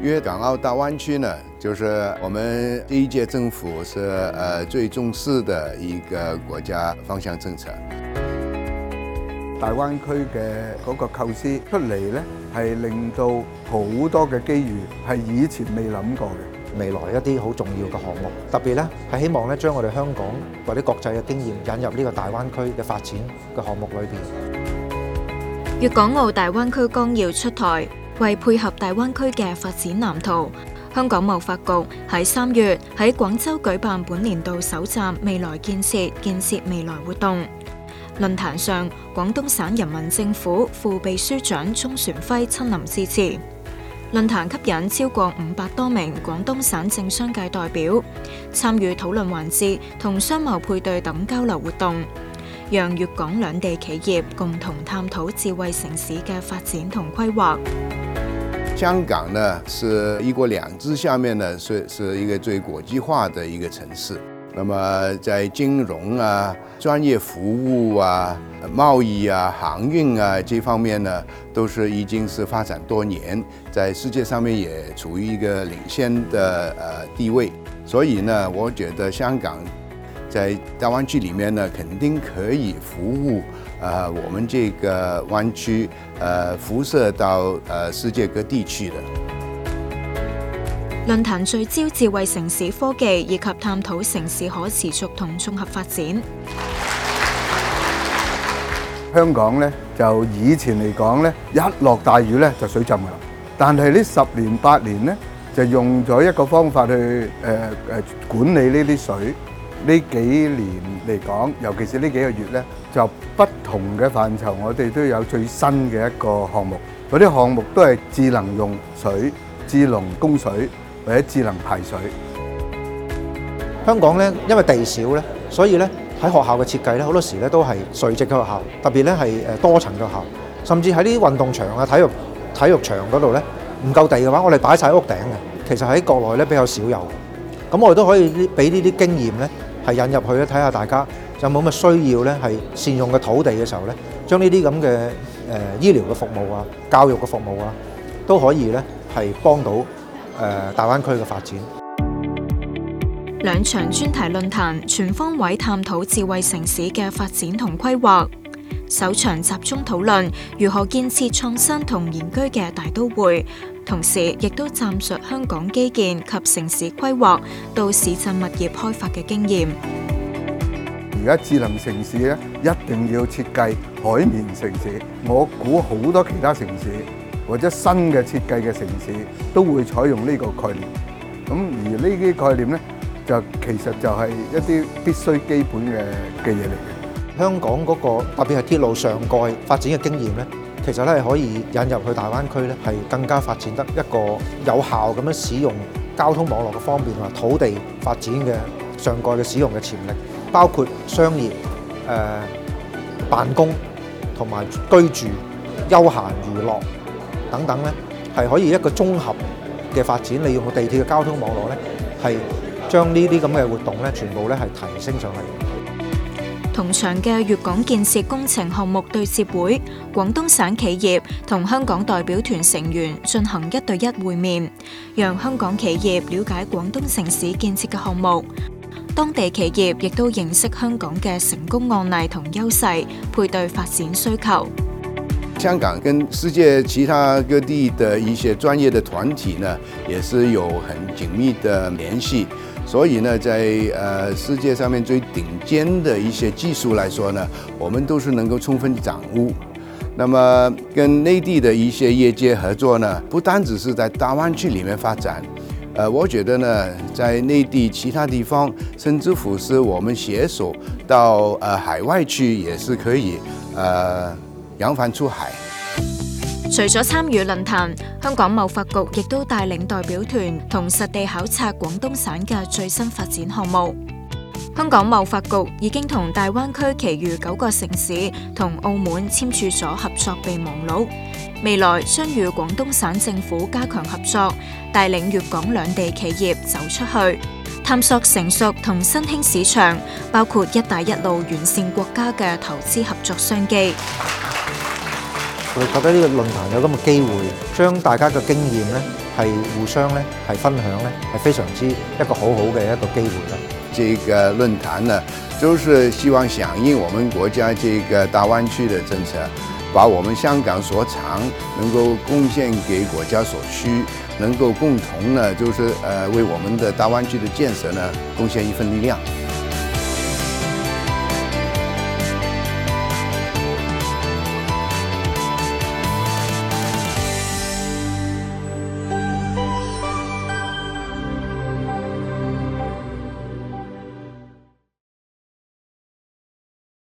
粤港澳大湾区呢，就是我们第一届政府是呃最重视的一个国家方向政策。大湾区嘅嗰个构思出嚟咧，系令到好多嘅机遇系以前未谂过嘅。未來一啲好重要嘅項目，特別咧係希望咧將我哋香港或者國際嘅經驗引入呢個大灣區嘅發展嘅項目裏邊。粵港澳大灣區綱要出台，為配合大灣區嘅發展藍圖，香港贸发局喺三月喺广州举办本年度首站「未来建设，建设未来”活动。论坛上，广东省人民政府副秘书长钟旋辉亲临致辞。论坛吸引超過五百多名廣東省政商界代表參與討論環節同商貿配對等交流活動，讓粵港兩地企業共同探討智慧城市嘅發展同規劃。香港呢是一國兩制下面呢是是一個最國際化嘅一個城市。那么在金融啊、专业服务啊、贸易啊、航运啊这方面呢，都是已经是发展多年，在世界上面也处于一个领先的呃地位。所以呢，我觉得香港在大湾区里面呢，肯定可以服务啊我们这个湾区，呃，辐射到呃世界各地去的。论坛聚焦智慧城市科技，以及探讨城市可持续同综合发展。香港呢，就以前嚟讲呢，一落大雨呢就水浸噶。但系呢十年八年呢，就用咗一个方法去诶、诶管理呢啲水。呢幾年嚟講，尤其是呢幾個月呢，就不同嘅範疇，我哋都有最新嘅一個項目。嗰啲項目都係智能用水、智能供水。或者智能排水，香港咧，因為地少咧，所以咧喺學校嘅設計咧，好多時咧都係垂直嘅學校，特別咧係誒多層嘅校，甚至喺呢啲運動場啊、體育體育場嗰度咧唔夠地嘅話，我哋擺晒屋頂嘅。其實喺國內咧比較少有，咁我哋都可以俾呢啲經驗咧，係引入去咧，睇下大家有冇乜需要咧，係善用嘅土地嘅時候咧，將呢啲咁嘅誒醫療嘅服務啊、教育嘅服務啊，都可以咧係幫到。誒，大灣區嘅發展。兩場專題論壇，全方位探討智慧城市嘅發展同規劃。首場集中討論如何建設創新同宜居嘅大都會，同時亦都暫述香港基建及城市規劃到市鎮物業開發嘅經驗。而家智能城市咧，一定要設計海綿城市。我估好多其他城市。或者新嘅設計嘅城市都會採用呢個概念。咁而呢啲概念咧，就其實就係一啲必須基本嘅嘅嘢嚟嘅。香港嗰個特別係鐵路上蓋發展嘅經驗咧，其實咧係可以引入去大灣區咧，係更加發展得一個有效咁樣使用交通網絡嘅方便同埋土地發展嘅上蓋嘅使用嘅潛力，包括商業、誒辦公同埋居住、休閒娛樂。等等咧，係可以一個綜合嘅發展，利用地鐵嘅交通網絡咧，係將呢啲咁嘅活動咧，全部咧係提升上嚟。同場嘅粵港建設工程項目對接會，廣東省企業同香港代表團成員進行一對一會面，讓香港企業了解廣東城市建設嘅項目，當地企業亦都認識香港嘅成功案例同優勢，配對發展需求。香港跟世界其他各地的一些专业的团体呢，也是有很紧密的联系，所以呢，在呃世界上面最顶尖的一些技术来说呢，我们都是能够充分掌握。那么跟内地的一些业界合作呢，不单只是在大湾区里面发展，呃，我觉得呢，在内地其他地方，甚至乎是我们携手到呃海外去，也是可以呃。扬帆出海。除咗參與論壇，香港貿發局亦都帶領代表團同實地考察廣東省嘅最新發展項目。香港貿發局已經同大灣區其餘九個城市同澳門簽署咗合作備忘錄，未來將與廣東省政府加強合作，帶領粵港兩地企業走出去，探索成熟同新興市場，包括「一帶一路」完善國家嘅投資合作商機。我覺得呢個論壇有咁嘅機會，將大家嘅經驗咧係互相咧係分享咧，係非常之一個好好嘅一個機會啦。呢個論壇呢，就是希望響應我們國家呢個大灣區嘅政策，把我們香港所長能夠貢獻給國家所需，能夠共同呢，就是呃為我們的大灣區的建設呢貢獻一份力量。